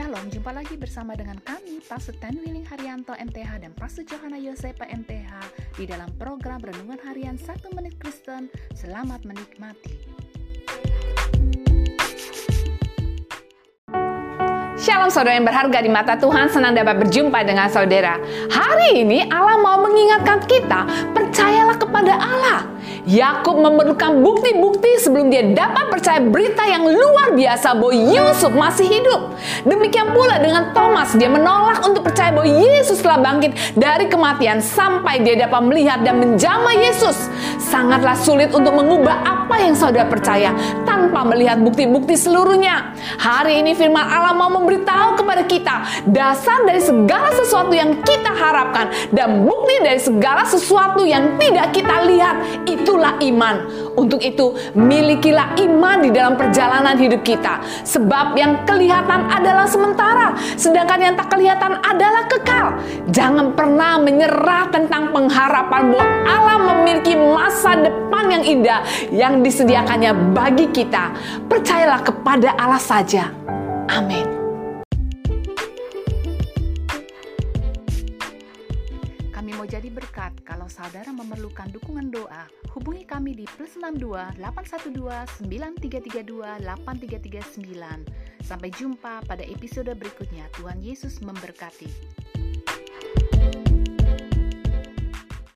Shalom, jumpa lagi bersama dengan kami, Pastor Ten Willing Haryanto MTH dan Pastor Johanna Yosepa MTH di dalam program Renungan Harian 1 Menit Kristen. Selamat menikmati. Shalom saudara yang berharga di mata Tuhan, senang dapat berjumpa dengan saudara. Hari ini Allah mau mengingatkan kita. Yakub memerlukan bukti-bukti sebelum dia dapat percaya berita yang luar biasa bahwa Yusuf masih hidup. Demikian pula dengan Thomas, dia menolak untuk percaya bahwa Yesus telah bangkit dari kematian sampai dia dapat melihat dan menjamah Yesus. Sangatlah sulit untuk mengubah apa yang saudara percaya tanpa melihat bukti-bukti seluruhnya. Hari ini firman Allah mau memberitahu kepada kita dasar dari segala sesuatu yang kita harapkan dan bukti dari segala sesuatu yang tidak kita lihat itulah iman. Untuk itu, milikilah iman di dalam perjalanan hidup kita. Sebab yang kelihatan adalah sementara, sedangkan yang tak kelihatan adalah kekal. Jangan pernah menyerah tentang pengharapan bahwa Allah memiliki masa depan yang indah yang disediakannya bagi kita. Percayalah kepada Allah saja. Amin. Kami mau jadi berkat kalau saudara memerlukan dukungan doa. Hubungi kami di plus 62 812 9332 8339. Sampai jumpa pada episode berikutnya. Tuhan Yesus memberkati.